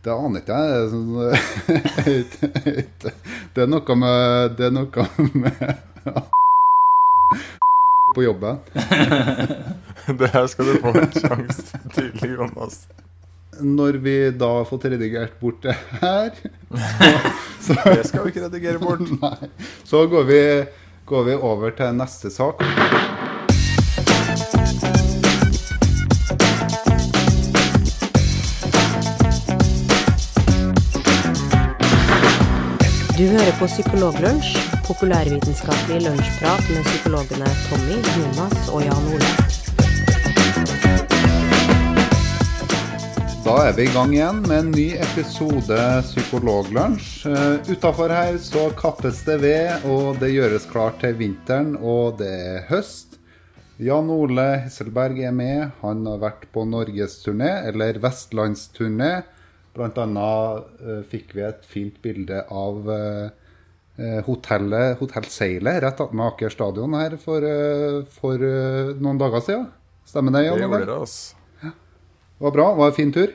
Det aner ikke jeg. Det er noe med Det er noe med på jobben. Det her skal du få en sjanse til, Jonas. Når vi da har fått redigert bort det her, så, Det skal vi ikke redigere bort. nei, så går, vi, går vi over til neste sak. Du hører på Psykologlunsj, populærvitenskapelig lunsjprat med psykologene Tommy, Jonas og Jan Ole. Da er vi i gang igjen med en ny episode Psykologlunsj. Uh, Utafor her så kappes det ved, og det gjøres klart til vinteren, og det er høst. Jan Ole Hesselberg er med. Han har vært på norgesturné, eller vestlandsturné. Blant annet eh, fikk vi et fint bilde av hotellet, Hotell hotellet, hotellseilet rett attmed Aker stadion her for, eh, for eh, noen dager siden. Stemmer det, Det Jan gjorde Ole? det, altså. Det var bra. Det var en fin tur.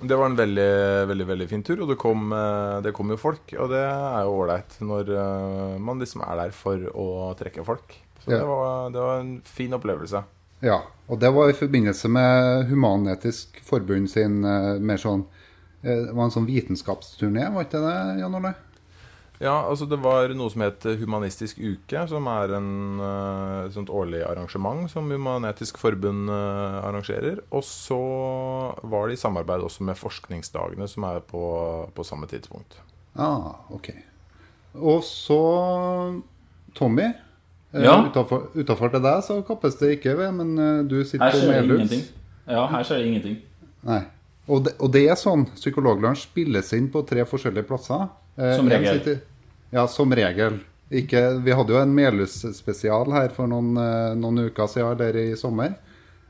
Det var en veldig, veldig veldig fin tur, og det kom, eh, det kom jo folk. Og det er jo ålreit når eh, man liksom er der for å trekke folk. Så Ja. det, var, det var en fin opplevelse. Ja, og det var i forbindelse med Human-Etisk Forbund sin eh, mer sånn eh, Det var en sånn vitenskapsturné, var ikke det, Jan Ole? Ja, altså det var noe som het Humanistisk uke, som er en eh, et sånt årlig arrangement som Human-Etisk Forbund eh, arrangerer. Og så var det i samarbeid også med Forskningsdagene, som er på, på samme tidspunkt. Ah, ok. Og så Tommy. eh, Ja. Utafor til deg så kappes det ikke ved, men eh, du sitter Her på det Melhus. ingenting. Ja, her skjer det ingenting. Nei. Og det, og det er sånn. Psykologlunsj spilles inn på tre forskjellige plasser. Eh, Som regel. sitter- ja, som regel. Ikke, vi hadde jo en Melhus-spesial her for noen, eh, noen uker siden, eller i sommer.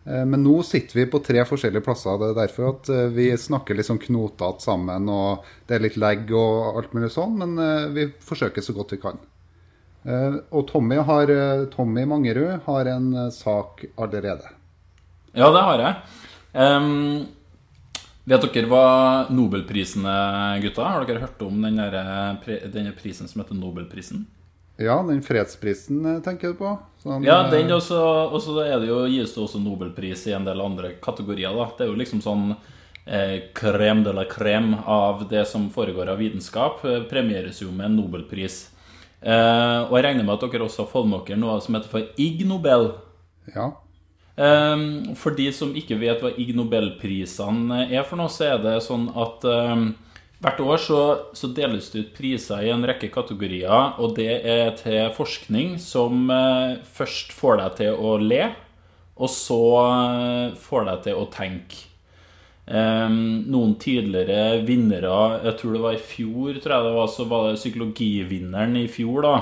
Eh, Men nå sitter vi på tre forskjellige plasser. Det er derfor at vi snakker litt sånn knotete sammen, og det er litt legg og alt mulig sånn, men vi forsøker så godt vi kan. Og Tommy, har, Tommy Mangerud har en sak allerede. Ja, det har jeg. Ehm, vet dere hva Nobelprisen er, gutta? Har dere hørt om den der, denne prisen som heter Nobelprisen? Ja, den fredsprisen eh, tenker du på? Sånn, Ja, eh, den også, og så gis det også Nobelpris i en del andre kategorier. da. Det er jo liksom sånn eh, crème de la crème av det som foregår av vitenskap. eh, Premieres jo med en Nobelpris. Eh, og jeg regner med at dere også har fått med dere noe som heter for Ig Nobel. Ja. Um, for de som ikke vet hva Ig Nobelprisene er for noe, så er det sånn at um, hvert år så, så deles det ut priser i en rekke kategorier, og det er til forskning som eh, først får deg til å le, og så eh, får deg til å tenke. Um, noen tidligere vinnere Jeg tror det var i fjor, tror jeg det var, så var det psykologivinneren i fjor, da.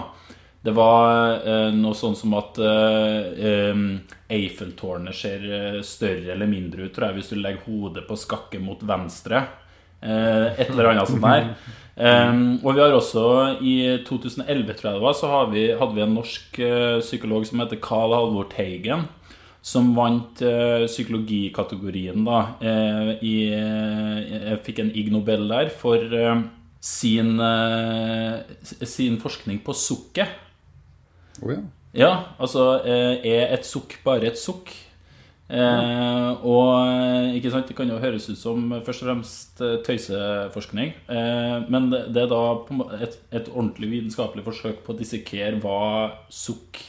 Det var eh, noe sånn som at eh, Eiffeltårnet ser eh, større eller mindre ut, tror jeg, hvis du legger hodet på skakke mot venstre. Eh, et eller annet sånt der. Og vi har også i 2011, tror jeg det var, så har vi, hadde vi en norsk eh, psykolog som heter Carl Halvor Teigen. Som vant eh, psykologikategorien, da. Eh, i, eh, fikk en Ig Nobel der for sin, sin forskning på sukket. Å ja. Ja, altså eh, Er et sukk bare et sukk? Eh, og eh, ikke sant, Det kan jo høres ut som først og fremst eh, tøyseforskning. Eh, men det, er da et, et ordentlig vitenskapelig forsøk på å dissekere hva sukk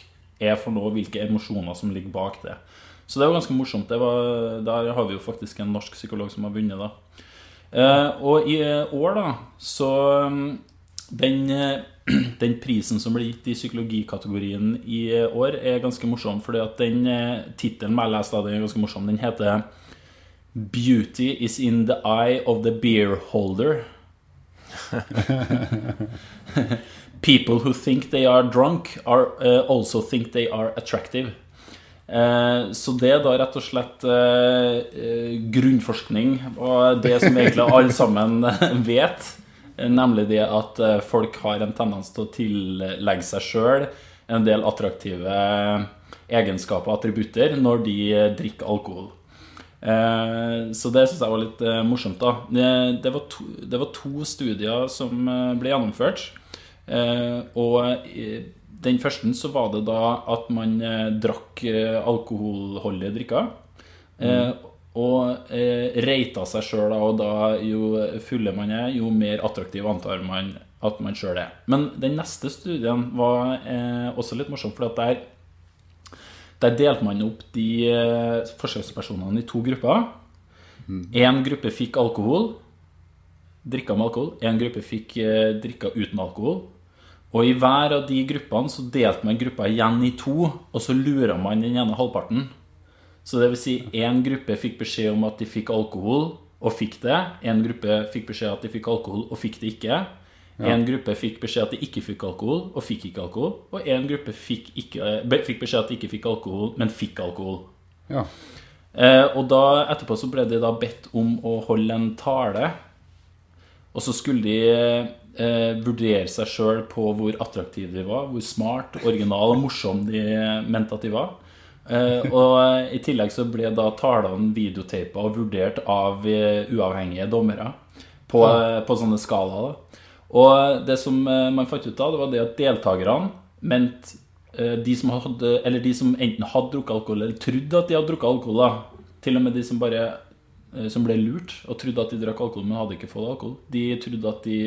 er for noe, hvilke emosjoner som ligger bak det. Så det er jo ganske morsomt. Var, der har vi jo faktisk en norsk psykolog som har vunnet, da. Eh, og i år, da, så mm, den, den prisen som ble gitt i psykologikategorien i år, er ganske morsom. fordi at den eh, tittelen jeg leste den er ganske morsom. Den heter 'Beauty is in the eye of the beer holder'. People who think they are drunk, are, uh, also think they are attractive. Eh, så det er da rett og slett eh, eh, grunnforskning, og det som egentlig alle sammen vet, eh, nemlig det at eh, folk har en tendens til å tillegge seg sjøl en del attraktive egenskaper og attributter når de eh, drikker alkohol. Eh, så det syns jeg var litt eh, morsomt. da det, var to, det, var to, studier som eh, ble gjennomført. Eh, og den første så var det da at man eh, drakk alkoholholdige drikker. Mm. Og reita seg sjøl, og da jo fulle man er, jo mer attraktiv antar man at man sjøl er. Men den neste studien var også litt morsom, for at der der delte man opp de eh, forsøkspersonene i to grupper. Én mm. gruppe fikk alkohol, drikka med alkohol. Én gruppe fikk eh, drikka uten alkohol. Og i hver av de gruppene så delte man gruppa igjen i to, og så lura man den ene halvparten. Så det vil si én gruppe fikk beskjed om at de fikk alkohol, og fikk det. En gruppe fikk beskjed om at de fikk alkohol, og fikk det ikke. En gruppe fikk beskjed at de ikke fikk alkohol, og fikk ikke alkohol. Og en gruppe fikk, ikke, fikk beskjed at de ikke fikk alkohol, men fikk alkohol. Ja. Eh, og da, etterpå så ble de da bedt om å holde en tale. Og så skulle de eh, vurdere seg sjøl på hvor attraktive de var, hvor smart, original og morsom de mente at de var. Eh, og i tillegg så ble da talene videotapa og vurdert av eh, uavhengige dommere på, på sånne skalaer. Og det som eh, man fant ut av, det var det at deltakerne mente eh, de som, hadde, eller de som enten hadde drukket alkohol eller trodde at de hadde drukket alkohol, da. til og med de som bare eh, som ble lurt og trodde at de drakk alkohol, men hadde ikke fått alkohol. De trodde at de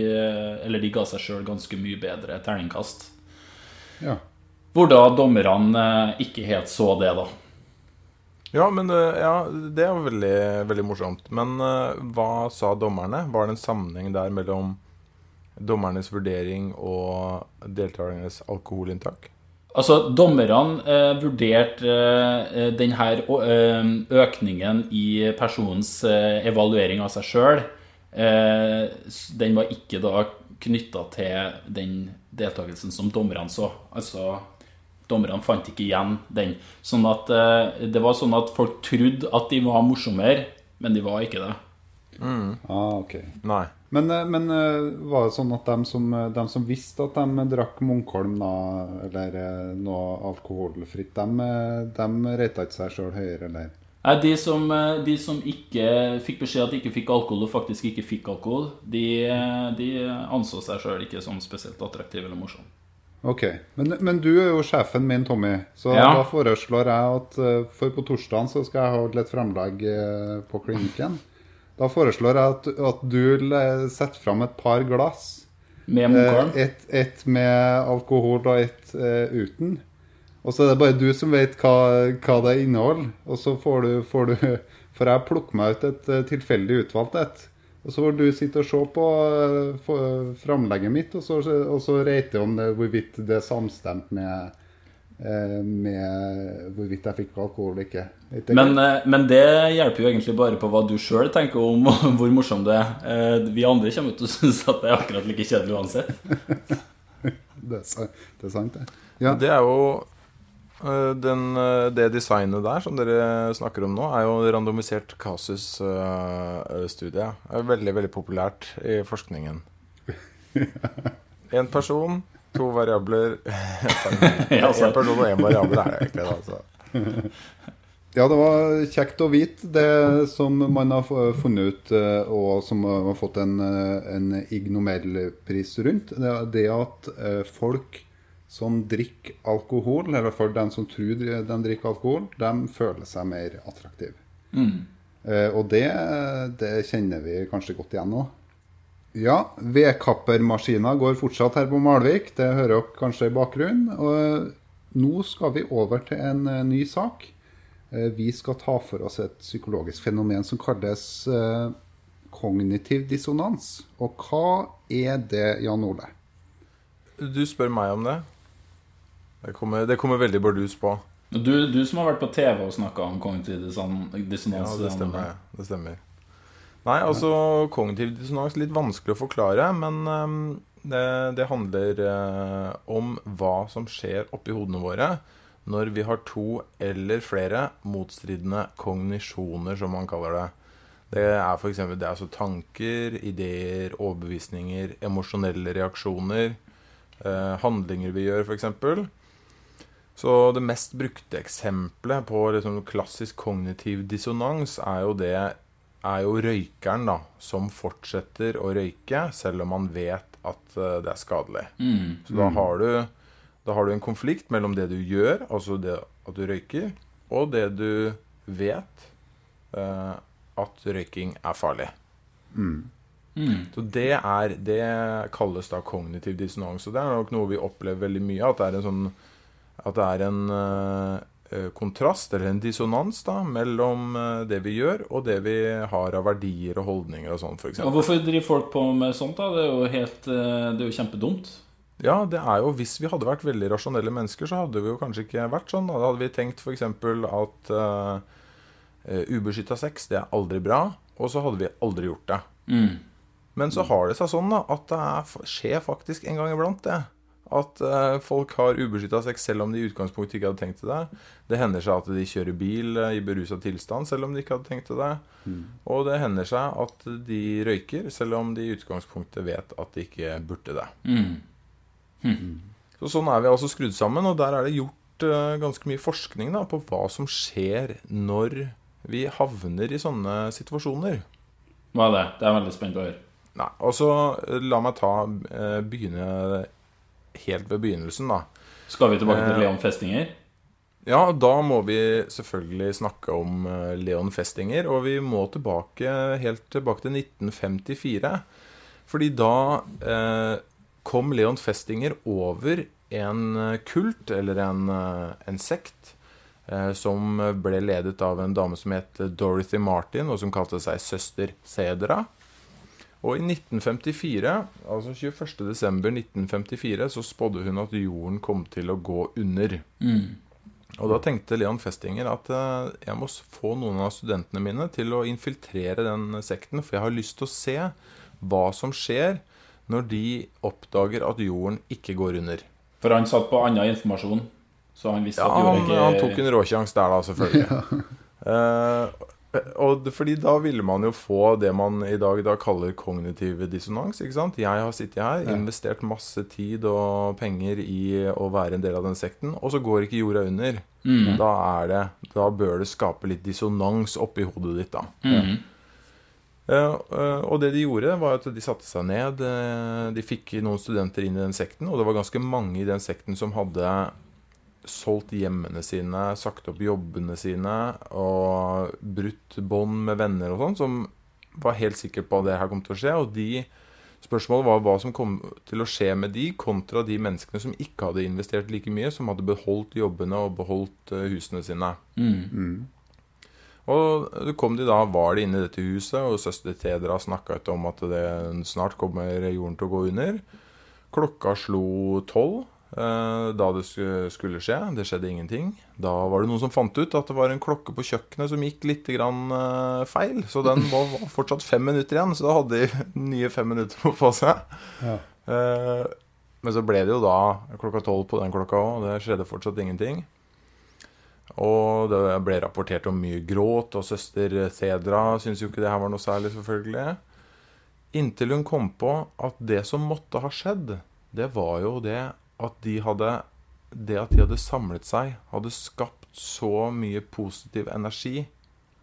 Eller de ga seg sjøl ganske mye bedre terningkast. Ja. Hvor da dommerne ikke helt så det, da. Ja, men ja, det er jo veldig, veldig morsomt. Men hva sa dommerne? Var det en sammenheng der mellom dommernes vurdering og deltakernes alkoholinntak? Altså, Dommerne eh, vurderte eh, denne eh, økningen i personens eh, evaluering av seg sjøl. Eh, den var ikke da knytta til den deltakelsen som dommerne så. Altså, Dommerne fant ikke igjen den. Sånn at eh, Det var sånn at folk trodde at de var morsommere, men de var ikke det. Mm. Ah, ok. Nei. Men, eh, men, eh, var det sånn at de som, de som visste at de drakk Munkholm, da, eller noe alkoholfritt, de, de reita ikke seg sjøl høyere, eller? Nei, de som, de som, ikke fikk beskjed at de ikke fikk alkohol, og faktisk ikke fikk alkohol, de, de anså seg sjøl ikke som spesielt attraktive eller morsomme. Ok, men, men, du er jo sjefen min, Tommy. Så ja. da foreslår jeg at for på torsdag så skal jeg holde et fremlegg på klinikken. Da foreslår jeg at, at du setter fram et par glass. Med Munkholm? Eh, et, et, med alkohol og et uh, uten. Og så er det bare du som vet hva, hva det inneholder. Og så får du, får du For jeg plukker meg ut et tilfeldig utvalgt et. Og så får du sitte og se på uh, framlegget mitt, og så, og så reite om det, hvorvidt det er samstemt med Eh, med hvorvidt jeg fikk alkohol eller ikke. Men, eh, men, det hjelper jo egentlig bare på hva du sjøl tenker om hvor morsom det er. Eh, vi andre kommer til å synes at det er akkurat like kjedelig uansett. det, er, det, er, sant, det. Ja. Det er jo den, det designet der som dere snakker om nå, er jo randomisert kasus-studie. Det er veldig, veldig populært i forskningen. Én person To variabler Én person og én variabel er det egentlig. Altså. Ja, det var kjekt å vite det som man har funnet ut, eh, og som har fått en, eh, en Ig Nobelpris rundt. Det, det at eh, folk som drikker alkohol, eller for den som tror de drikker alkohol, de føler seg mer attraktive. Mm. Og det, det, kjenner vi kanskje godt igjen nå. Ja, vedkappermaskiner går fortsatt her på Malvik. Det hører dere kanskje i bakgrunnen. Og nå skal vi over til en eh, ny sak. Eh, vi skal ta for oss et psykologisk fenomen som kalles eh, kognitiv dissonans. Og hva er det, Jan Ole? Du spør meg om det. Det kommer, det kommer veldig bardus på. Du, du, som har vært på TV og snakka om kognitiv dissonans. Ja, det stemmer. Det stemmer. Nei, altså kognitiv dissonans litt vanskelig å forklare, men um, det, det, handler uh, om hva som skjer oppi hodene våre når vi har to eller flere motstridende kognisjoner, som man kaller det. Det er f.eks. det er altså tanker, ideer, overbevisninger, emosjonelle reaksjoner, uh, handlinger vi gjør, f.eks. Så det mest brukte eksempelet på liksom klassisk kognitiv dissonans er jo det er jo røykeren da, som fortsetter å røyke selv om man vet at eh, det er skadelig. Mm. Så da har, du, da har du en konflikt mellom det du gjør, altså det at du røyker, og det du vet eh, at røyking er farlig. Mm. Så det, er, det kalles da kognitiv dissonans. Og det er nok noe vi opplever veldig mye. At det er en sånn At det er en eh, eh, kontrast, eller en dissonans, da, mellom eh, det vi gjør, og det vi har av verdier og holdninger og sånn, f.eks. Hvorfor driver folk på med sånt, da? Det er jo helt Det er jo kjempedumt. Ja, det er jo Hvis vi hadde vært veldig rasjonelle mennesker, så hadde vi jo kanskje ikke vært sånn. Da hadde vi tenkt f.eks. at uh, ubeskytta sex, det er aldri bra. Og så hadde vi aldri gjort det. Mm. Men så har det seg sånn da, at det er, skjer faktisk en gang iblant, det. At eh, folk har ubeskytta sex selv om de i utgangspunktet ikke hadde tenkt til det. Det hender seg at de kjører bil eh, i berusa tilstand selv om de ikke hadde tenkt til det. Og det hender seg at de røyker selv om de i utgangspunktet vet at de ikke burde det. Mm. Så sånn er vi altså skrudd sammen, og der er det gjort eh, ganske mye forskning da, på hva som skjer når vi havner i sånne situasjoner. Hva er det? Det er jeg veldig spent på å høre. Nei, og så eh, la meg ta eh, begynne helt ved begynnelsen, da. Skal vi tilbake til Eh, Leon Festinger? Ja, da må vi selvfølgelig snakke om eh, Leon Festinger, og vi må tilbake helt tilbake til 1954. Fordi da eh, kom Leon Festinger over en eh, kult, eller en, en sekt, eh, som ble ledet av en dame som het Dorothy Martin, og som kalte seg Søster Cedra. Og i 1954, altså 21.12.1954, så spådde hun at jorden kom til å gå under. Mm. Og da tenkte Leon Festinger at eh, jeg må få noen av studentene mine til å infiltrere den sekten, for jeg har lyst til å se hva som skjer når de oppdager at jorden ikke går under. For han satt på annen informasjon, så han visste Ja, at jorden ikke ikke han tok en råsjanse der, da, selvfølgelig. Eh, og fordi da ville man jo få det man i dag da kaller kognitiv dissonans. ikke sant? Jeg har sittet her, investert masse tid og penger i å være en del av den sekten, og så går ikke jorda under. Mm. Da, er det, da bør det skape litt dissonans oppi hodet ditt, da. Mm. Uh, eh, og det de gjorde, var at de satte seg ned. eh, de fikk noen studenter inn i den sekten, og det var ganske mange i den sekten som hadde solgt hjemmene sine, sagt opp jobbene sine og brutt bånd med venner og sånn, som var helt sikre på at det her kom til å skje. Og de spørsmålet var hva som kom til å skje med de, kontra de menneskene som ikke hadde investert like mye, som hadde beholdt jobbene og beholdt eh, husene sine. Mm. Og så kom de da, var de inne i dette huset, og søster Tedra snakka ut om at det snart kommer jorden til å gå under. Klokka slo tolv da det skulle skje. Det skjedde ingenting. Da var det noen som fant ut at det var en klokke på kjøkkenet som gikk litt grann, eh, feil. Så den var, fortsatt fem minutter igjen, så da hadde de nye fem minutter på seg. Ja. Eh, men så ble det jo da klokka tolv på den klokka òg, og det skjedde fortsatt ingenting. Og det ble rapportert om mye gråt, og søster Cedra syntes jo ikke det her var noe særlig, selvfølgelig. Inntil hun kom på at det som måtte ha skjedd, det var jo det at de hadde Det at de hadde samlet seg, hadde skapt så mye positiv energi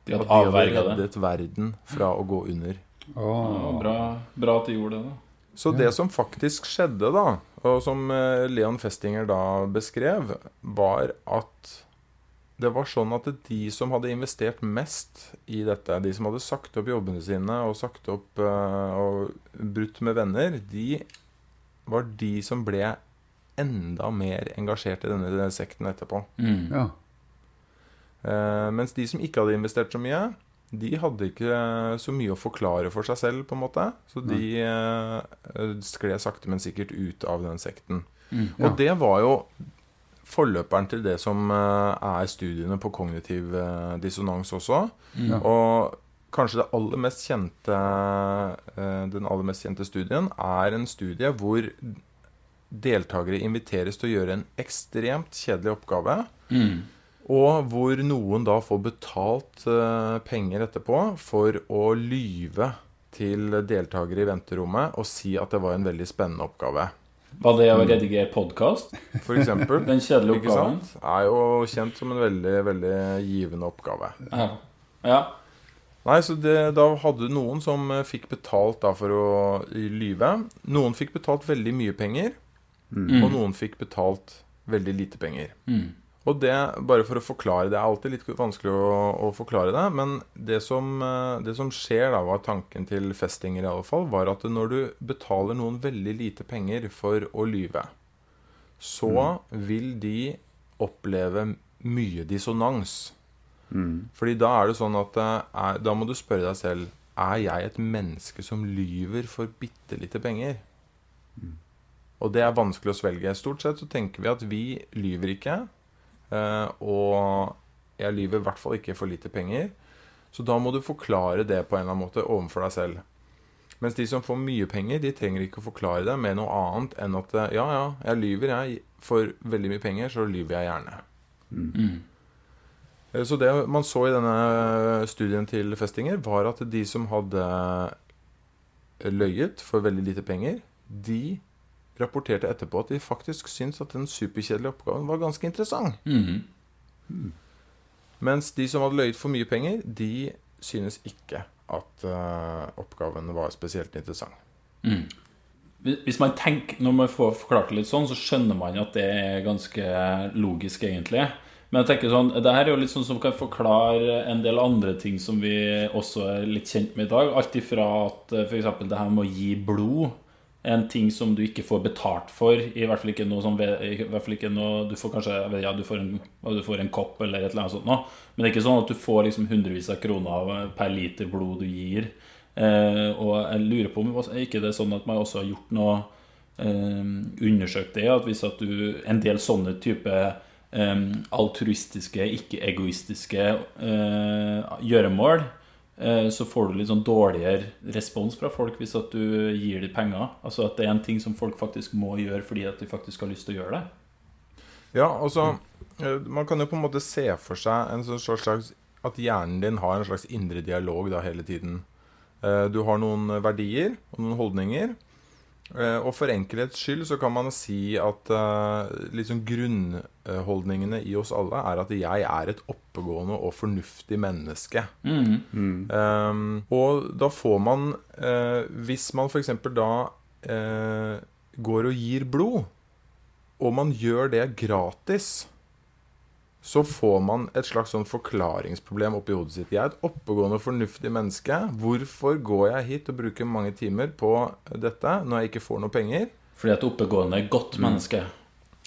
De at de hadde reddet det. verden fra å gå under. Ja, bra, bra at de gjorde det, da. Så det som faktisk skjedde, da, og som eh, Leon Festinger da beskrev, var at det var sånn at de som hadde investert mest i dette, de som hadde sagt opp jobbene sine og sagt opp eh, og brutt med venner, de var de som ble enda mer engasjert i denne sekten etterpå. Mm. Ja. Eh, mens de som ikke hadde investert så mye, de hadde ikke så mye å forklare for seg selv, på en måte. Så de eh, skled sakte, men sikkert ut av den sekten. Mm. Og det var jo forløperen til det som eh, er studiene på kognitiv eh, dissonans også. Mm. Ja. Og kanskje det aller mest kjente, eh, den aller mest kjente studien er en studie hvor deltakere inviteres til å gjøre en ekstremt kjedelig oppgave. Mm. Og hvor noen da får betalt uh, penger etterpå for å lyve til deltakere i venterommet og si at det var en veldig spennende oppgave. Var det å redigere podkast? for eksempel. Den kjedelige oppgaven? sant? Er jo kjent som en veldig, veldig givende oppgave. Ja. ja. Nei, så det, Da hadde du noen som eh, fikk betalt da for å lyve. Noen fikk betalt veldig mye penger, Mm. og noen fikk betalt veldig lite penger. Mm. Og det, bare for å forklare Det er alltid litt vanskelig å, å forklare det, men det som, eh, det som skjer, da, var tanken til festinger i alle fall, var at når du betaler noen veldig lite penger for å lyve, så vil de oppleve mye dissonans. Fordi da er det sånn at er, Da må du spørre deg selv Er jeg et menneske som lyver for bitte lite penger? Og det er vanskelig å svelge. Stort sett så tenker vi at vi lyver ikke. eh, og jeg lyver i hvert fall ikke for lite penger. Så da må du forklare det på en eller annen måte overfor deg selv. Mens de som får mye penger, de trenger ikke å forklare det med noe annet enn at eh, ja, ja, jeg lyver, jeg. For veldig mye penger, så lyver jeg gjerne. Mm. Eh, Så det man så i denne studien til Festinger, var at de som hadde løyet for veldig lite penger, de rapporterte etterpå at de faktisk syntes at den superkjedelige oppgaven var ganske interessant. Mm. Mens de som hadde løyet for mye penger, de synes ikke at uh, oppgaven var spesielt interessant. Mm. Hvis man tenker, Når man får forklart det litt sånn, så skjønner man at det er ganske logisk, egentlig. Men jeg tenker sånn, det her er jo litt sånn som kan forklare en del andre ting som vi også er litt kjent med i dag. Alt ifra at f.eks. det her med å gi blod en ting som du ikke får betalt for. I hvert fall ikke noe som hvert fall ikke noe Du får kanskje ja, du får, en, du får en kopp eller et eller annet sånt noe. Men det er ikke sånn at du får liksom hundrevis av kroner per liter blod du gir. Eh, og jeg lurer på om er ikke det sånn at man også har gjort noe eh, Undersøkt det, at hvis at du En del sånne type eh, altruistiske, ikke-egoistiske eh, gjøremål, eh, så får du litt sånn dårligere respons fra folk hvis at du gir dem penger. Altså at det er en ting som folk faktisk må gjøre fordi at de faktisk har lyst til å gjøre det. Ja, altså eh, Man kan jo på en måte se for seg en sånn slags at hjernen din har en slags indre dialog da hele tiden. Eh, Du har noen verdier og noen holdninger. Eh, Og for enkelhets skyld så kan man si at liksom grunnholdningene i oss alle er at jeg er et oppegående og fornuftig menneske. Um, og da får man uh, Hvis man f.eks. da uh, går og gir blod, og man gjør det gratis, så får man et slags sånn forklaringsproblem oppi hodet sitt. Jeg er et oppegående, fornuftig menneske. Hvorfor går jeg hit og bruker mange timer på dette når jeg ikke får noe penger? Fordi et oppegående er godt menneske.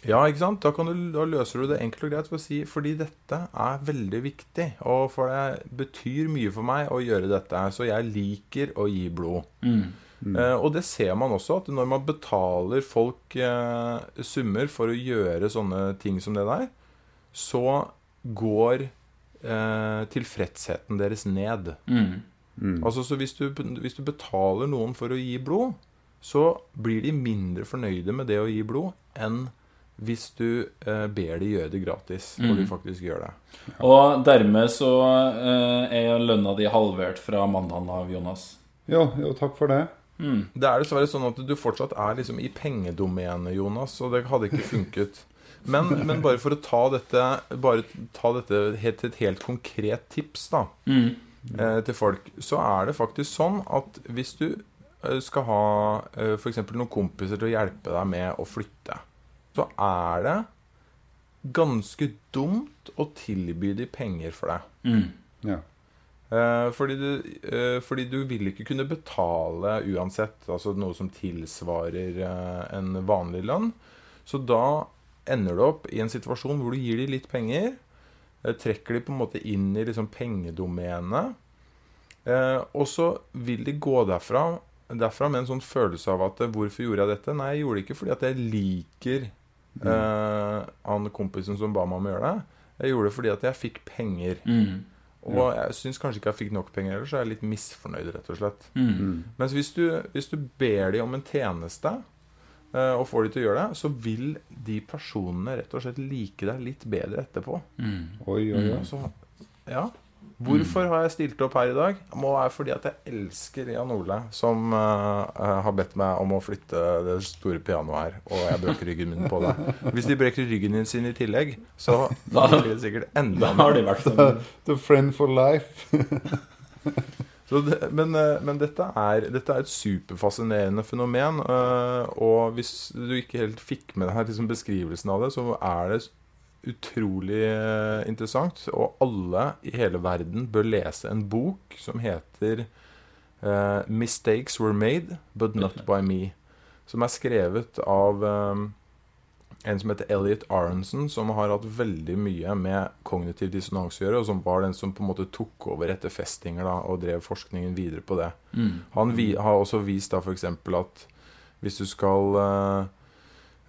Ja, ikke sant? Da, kan du, da løser du det enkelt og greit for å si fordi dette er veldig viktig. Og for det betyr mye for meg å gjøre dette. Så jeg liker å gi blod. Eh, og det ser man også, at når man betaler folk eh, summer for å gjøre sånne ting som det der, så går eh, tilfredsheten deres ned. Mm. Altså, så hvis du, hvis du betaler noen for å gi blod, så blir de mindre fornøyde med det å gi blod enn hvis du eh, ber de gjøre det gratis, og de faktisk gjør det. Og dermed så eh, er lønna di halvert fra mandagen av, Jonas. Jo, jo, takk for det. Det er dessverre sånn at du fortsatt er liksom i pengedomenet, Jonas, og det hadde ikke funket. Men, men bare for å ta dette Bare ta dette helt, et helt konkret tips da eh, til folk, så er det faktisk sånn at hvis du eh, skal ha eh, f.eks. noen kompiser til å hjelpe deg med å flytte, så er det ganske dumt å tilby de penger for det. Ja. Eh, fordi, du, eh, fordi du vil ikke kunne betale uansett, altså noe som tilsvarer en vanlig lønn. Så da ender du opp i en situasjon hvor du gir dem litt penger, eh, trekker de på en måte inn i liksom pengedomenet, eh, og så vil de gå derfra, derfra med en sånn følelse av at eh, Hvorfor gjorde jeg dette? Nei, jeg gjorde det ikke fordi at jeg liker eh, han kompisen som ba meg om å gjøre det. Jeg gjorde det fordi at jeg fikk penger. Og jeg syns kanskje ikke jeg fikk nok penger heller, så er jeg litt misfornøyd, rett og slett. Mens hvis du, hvis du ber dem om en tjeneste, og får de til å gjøre det, så vil de personene rett og slett like deg litt bedre etterpå. Oi, oi, oi. Så, ja. Hvorfor har jeg stilt opp her i dag? Det må være fordi at jeg elsker Jan Ole, som uh, har bedt meg om å flytte det store pianoet her. Og jeg brekker ryggen min på det. Hvis de brekker ryggen sin i tillegg, så Da- blir det sikkert enda Da har de vært sånn The friend for life. Det, men, eh, men dette, er, dette er et superfascinerende fenomen. eh, og hvis du ikke helt fikk med deg liksom beskrivelsen av det, så er det utrolig eh, interessant. Og alle i hele verden bør lese en bok som heter uh, 'Mistakes Were Made, But Not By Me'. Som er skrevet av eh, en som heter Elliot Aronson, som har hatt veldig mye med kognitiv dissonans å gjøre, og som var den som på en måte tok over etter Festinger da, og drev forskningen videre på det. mm. Han vi, har også vist da f.eks. at hvis du skal uh,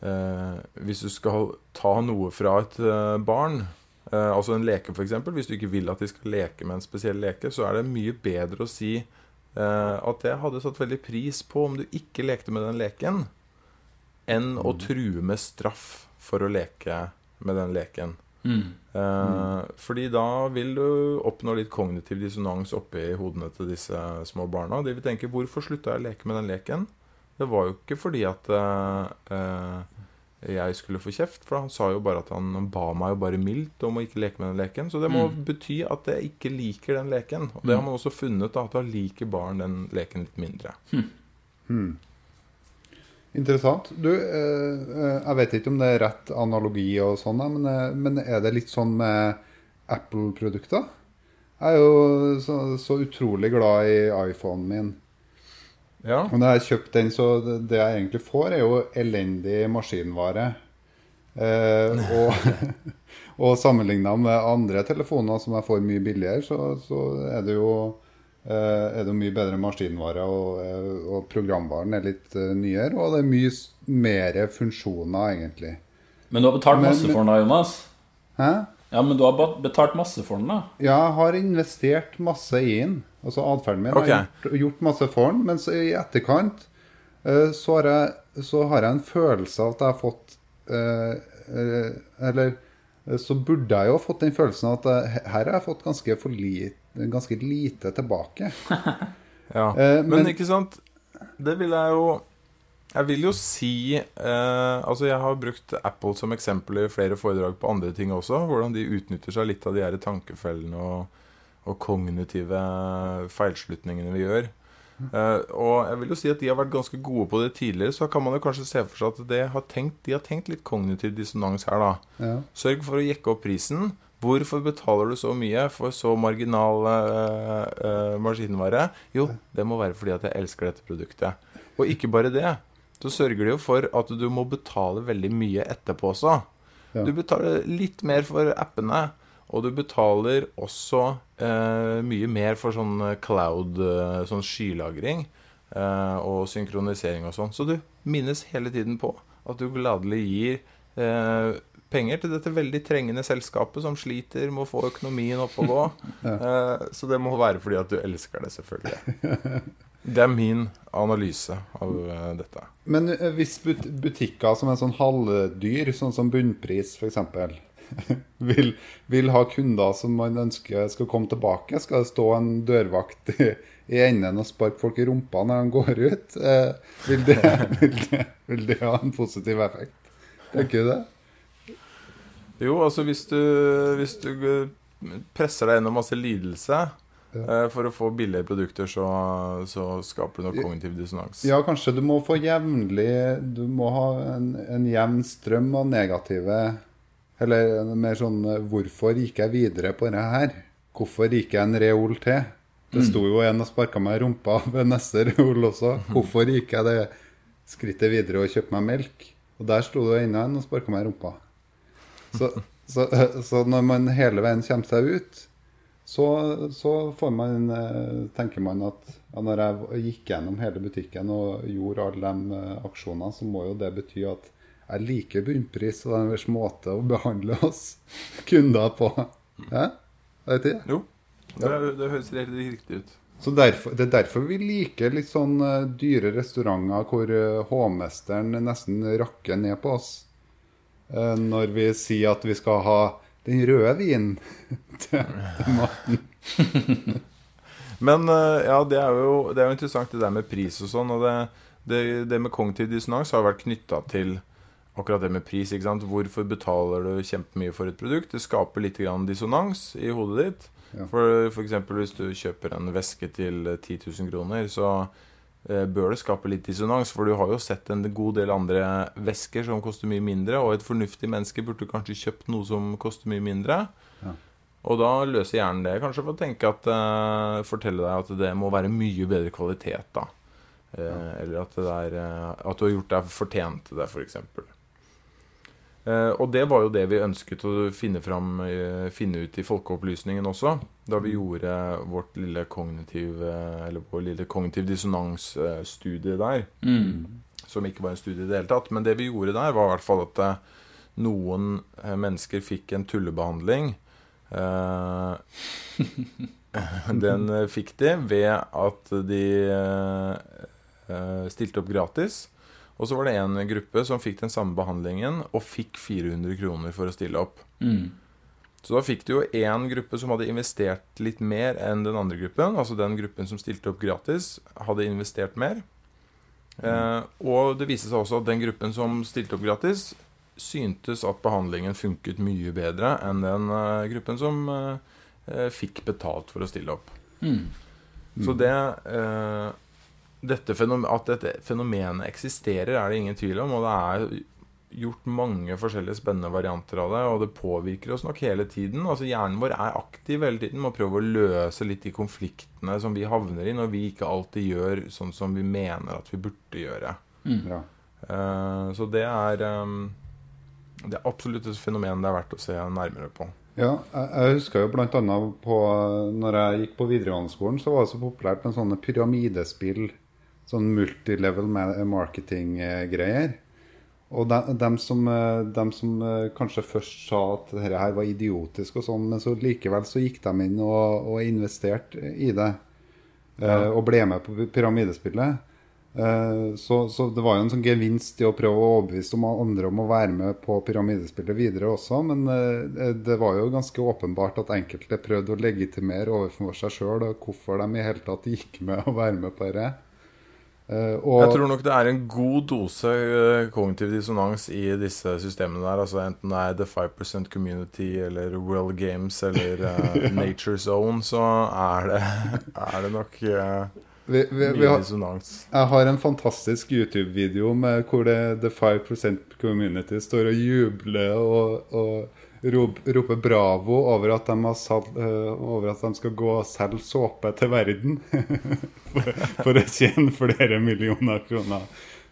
uh, Hvis du skal ta noe fra et uh, barn, altså en leke f.eks., hvis du ikke vil at de skal leke med en spesiell leke, så er det mye bedre å si at jeg hadde satt veldig pris på om du ikke lekte med den leken, enn å true med straff for å leke med den leken. Mm. Eh, Fordi da vil du oppnå litt kognitiv dissonans oppi hodene til disse små barna. De vil tenke 'Hvorfor slutta jeg å leke med den leken?' Det var jo ikke fordi at eh, eh, jeg skulle få kjeft, for han sa jo bare at han, ba meg jo bare mildt om å ikke leke med den leken. Så det må Mm. bety at jeg ikke liker den leken. Og det har man også funnet, da, at da liker barn den leken litt mindre. Hmm. Interessant. Du, eh, eh, jeg vet ikke om det er rett analogi og sånn, men, eh, er det litt sånn med Apple-produkter? Jeg er jo så, så utrolig glad i iPhonen min. Ja. Og når jeg har kjøpt den, så det, jeg egentlig får, er jo elendig maskinvare. Eh, og, og sammenligna med andre telefoner som jeg får mye billigere, så, så er det jo er det mye bedre maskinvare, og, eh, og programvaren er litt eh, nyere. Og det er mye mer funksjoner, egentlig. Men du har betalt Men- masse men- for den da, Jonas? Hæ? Ja, men du har betalt masse for den, da? Ja, jeg har investert masse i den. Altså atferden min. Okay. Jeg har gjort, gjort masse for den, Mens i etterkant eh, så, har jeg, så har jeg en følelse av at jeg har fått eh, eh, Eller eh, så burde jeg jo ha fått den følelsen at jeg, her har jeg fått ganske, for lite, ganske lite tilbake. Ja, Eh, men, men- ikke sant Det vil jeg jo Jeg vil jo si eh, Altså jeg har brukt Apple som eksempel i flere foredrag på andre ting også. Hvordan de utnytter seg litt av de her tankefellene og, og kognitive feilslutningene vi gjør. Uh, og jeg vil jo si at de har vært ganske gode på det tidligere. Så kan man jo kanskje se for seg at det har tenkt, de har tenkt litt kognitiv dissonans her, da. Ja. Sørg for å jekke opp prisen. Hvorfor betaler du så mye for så marginal uh, uh, maskinvare? Jo, det må være fordi at jeg elsker dette produktet. Og ikke bare det. Så sørger de jo for at du må betale veldig mye etterpå også. Ja. Du betaler litt mer for appene, og du betaler også uh, mye mer for sånn cloud, sånn skylagring og synkronisering og sånn. Så du minnes hele tiden på at du gladelig gir eh, penger til dette veldig trengende selskapet som sliter med å få økonomien opp og gå. eh, så det må være fordi at du elsker det, selvfølgelig. Det er min analyse av eh, dette. Men hvis but butikker som er sånn halvdyr, sånn som Bunnpris f.eks., vil, vil ha kunder som man ønsker skal komme tilbake, skal det stå en dørvakt i, i enden og sparke folk i rumpa når de går ut, eh, vil, det, vil, det, vil det ha en positiv effekt? Tenker du det? Jo, altså hvis du, hvis du eh, presser deg gjennom masse lidelse ja. for å få billige produkter, så, så skaper du nok kognitiv dissonans. Ja, kanskje du må få jevnlig Du må ha en, en jevn strøm av negative Eller mer sånn eh, Hvorfor gikk jeg videre på det her? Hvorfor gikk jeg en reol til? Det sto jo en og sparka meg i rumpa ved neste reol også. Hvorfor gikk jeg det skrittet videre og kjøpte meg melk? Og der sto det enda en og sparka meg i rumpa. Så, så, så når man hele veien kommer seg ut, så, så får man, eh, tenker man at ja, når jeg gikk gjennom hele butikken og gjorde alle de eh, aksjonene, så må jo det bety at jeg liker bunnpris og deres måte å behandle oss kunder på. Ja? Vet du? Jo, det, det høres helt riktig ut. Så derfor, Det er derfor vi liker litt sånn eh, dyre restauranter hvor eh, hovmesteren nesten rakker ned på oss. Eh, når vi sier at vi skal ha den røde vinen til maten. Men ja, det er, jo, det er jo interessant det der med pris og sånn. Og det, det, det med kognitiv dissonans har vært knytta til akkurat det med pris. ikke sant? Hvorfor betaler du kjempemye for et produkt? Det skaper litt grann dissonans i hodet ditt. Ja. For eksempel hvis du kjøper en veske til 10 000 kroner, så eh, bør det skape litt dissonans. For du har jo sett en god del andre vesker som koster mye mindre, og et fornuftig menneske burde kanskje kjøpt noe som koster mye mindre. Ja. Og da løser hjernen det kanskje for å tenke at eh, fortelle deg at det må være mye bedre kvalitet, da. Ja. Eller at, det er, eh, at du har gjort deg fortjent til det, f.eks. Eh, og det var jo det vi ønsket å finne, fram, eh, finne ut i Folkeopplysningen også. Da vi gjorde vårt lille kognitiv eh, Eller vår lille kognitiv dissonans-studie der. Mm. Som ikke var en studie i det hele tatt. Men det vi gjorde der, var i hvert fall at eh, noen eh, mennesker fikk en tullebehandling. Eh, den eh, fikk de ved at de eh, eh, stilte opp gratis. Og så var det en gruppe som fikk den samme behandlingen og fikk 400 kroner for å stille opp. Mm. Så da fikk du jo én gruppe som hadde investert litt mer enn den andre gruppen. Altså den gruppen som stilte opp gratis, hadde investert mer. Eh, og det viste seg også at den gruppen som stilte opp gratis, syntes at behandlingen funket mye bedre enn den eh, gruppen som eh, fikk betalt for å stille opp. Mm. Så det eh, dette fenomen, At dette fenomenet eksisterer, er det ingen tvil om. Og det er gjort mange forskjellige spennende varianter av det. Og det påvirker oss nok hele tiden. Altså Hjernen vår er aktiv hele tiden med å prøve å løse litt de konfliktene som vi havner i når vi ikke alltid gjør sånn som vi mener at vi burde gjøre. Ja. Uh, så det er um, Det er absolutt et fenomen det er verdt å se nærmere på. Ja, jeg, jeg husker jo annet på Når jeg gikk på videregående skolen, så var det så populært med sånne pyramidespill. Sånn multilevel marketing-greier. Og de, dem som, de, som eh, kanskje først sa at dette her var idiotisk og sånn, men så likevel så gikk de inn og, og investerte i det. eh, Ja. Og ble med på pyramidespillet. Eh, Så, så det var jo en sånn gevinst i å prøve å overbevise om andre om å være med på pyramidespillet videre også, men eh, det var jo ganske åpenbart at enkelte prøvde å legitimere overfor seg sjøl hvorfor de i hele tatt gikk med å være med på dette. Eh, Og, Jeg tror nok det er en god dose eh, kognitiv dissonans i disse systemene der. Altså Enten det er The 5% Community eller World Games eller eh, Nature Zone, så er det, er det nok uh, vi, vi, vi mye har, dissonans. jeg har en fantastisk YouTube-video med hvor det, The 5% Community står og jubler og, og rop, roper bravo over at, de har sal, eh, over at de skal gå og selge såpe til verden. for, for å tjene flere millioner kroner.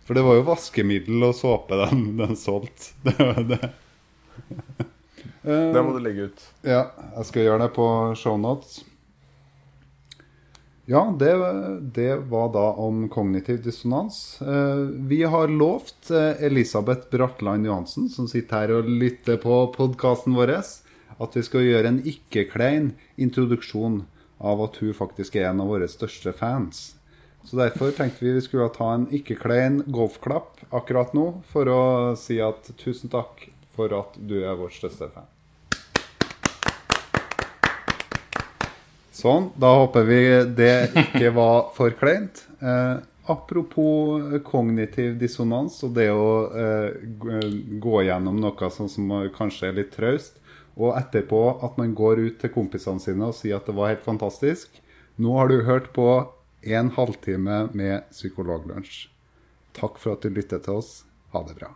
For det var jo vaskemiddel og såpe de, de solgte. Det var det. Det må du legge ut. ja, jeg skal gjøre det på shownotes. Ja, det, det var da om kognitiv dissonans. Eh, vi har lovt eh, Elisabeth Bratland Johansen, som sitter her og lytter på podkasten vår, at vi skal gjøre en ikke-klein introduksjon av at hun faktisk er en av våre største fans. Så derfor tenkte vi vi skulle ta en ikke-klein golfklapp akkurat nå, for å si at tusen takk for at du er vår største fan. Sånn, da håper vi det ikke var for kleint. Eh, apropos kognitiv dissonans og det å eh, gå gjennom noe sånn som kanskje er litt traust, og etterpå at man går ut til kompisene sine og sier at det var helt fantastisk. Nå har du hørt på en halvtime med Psykologlunsj. Takk for at du lyttet til oss. Ha det bra.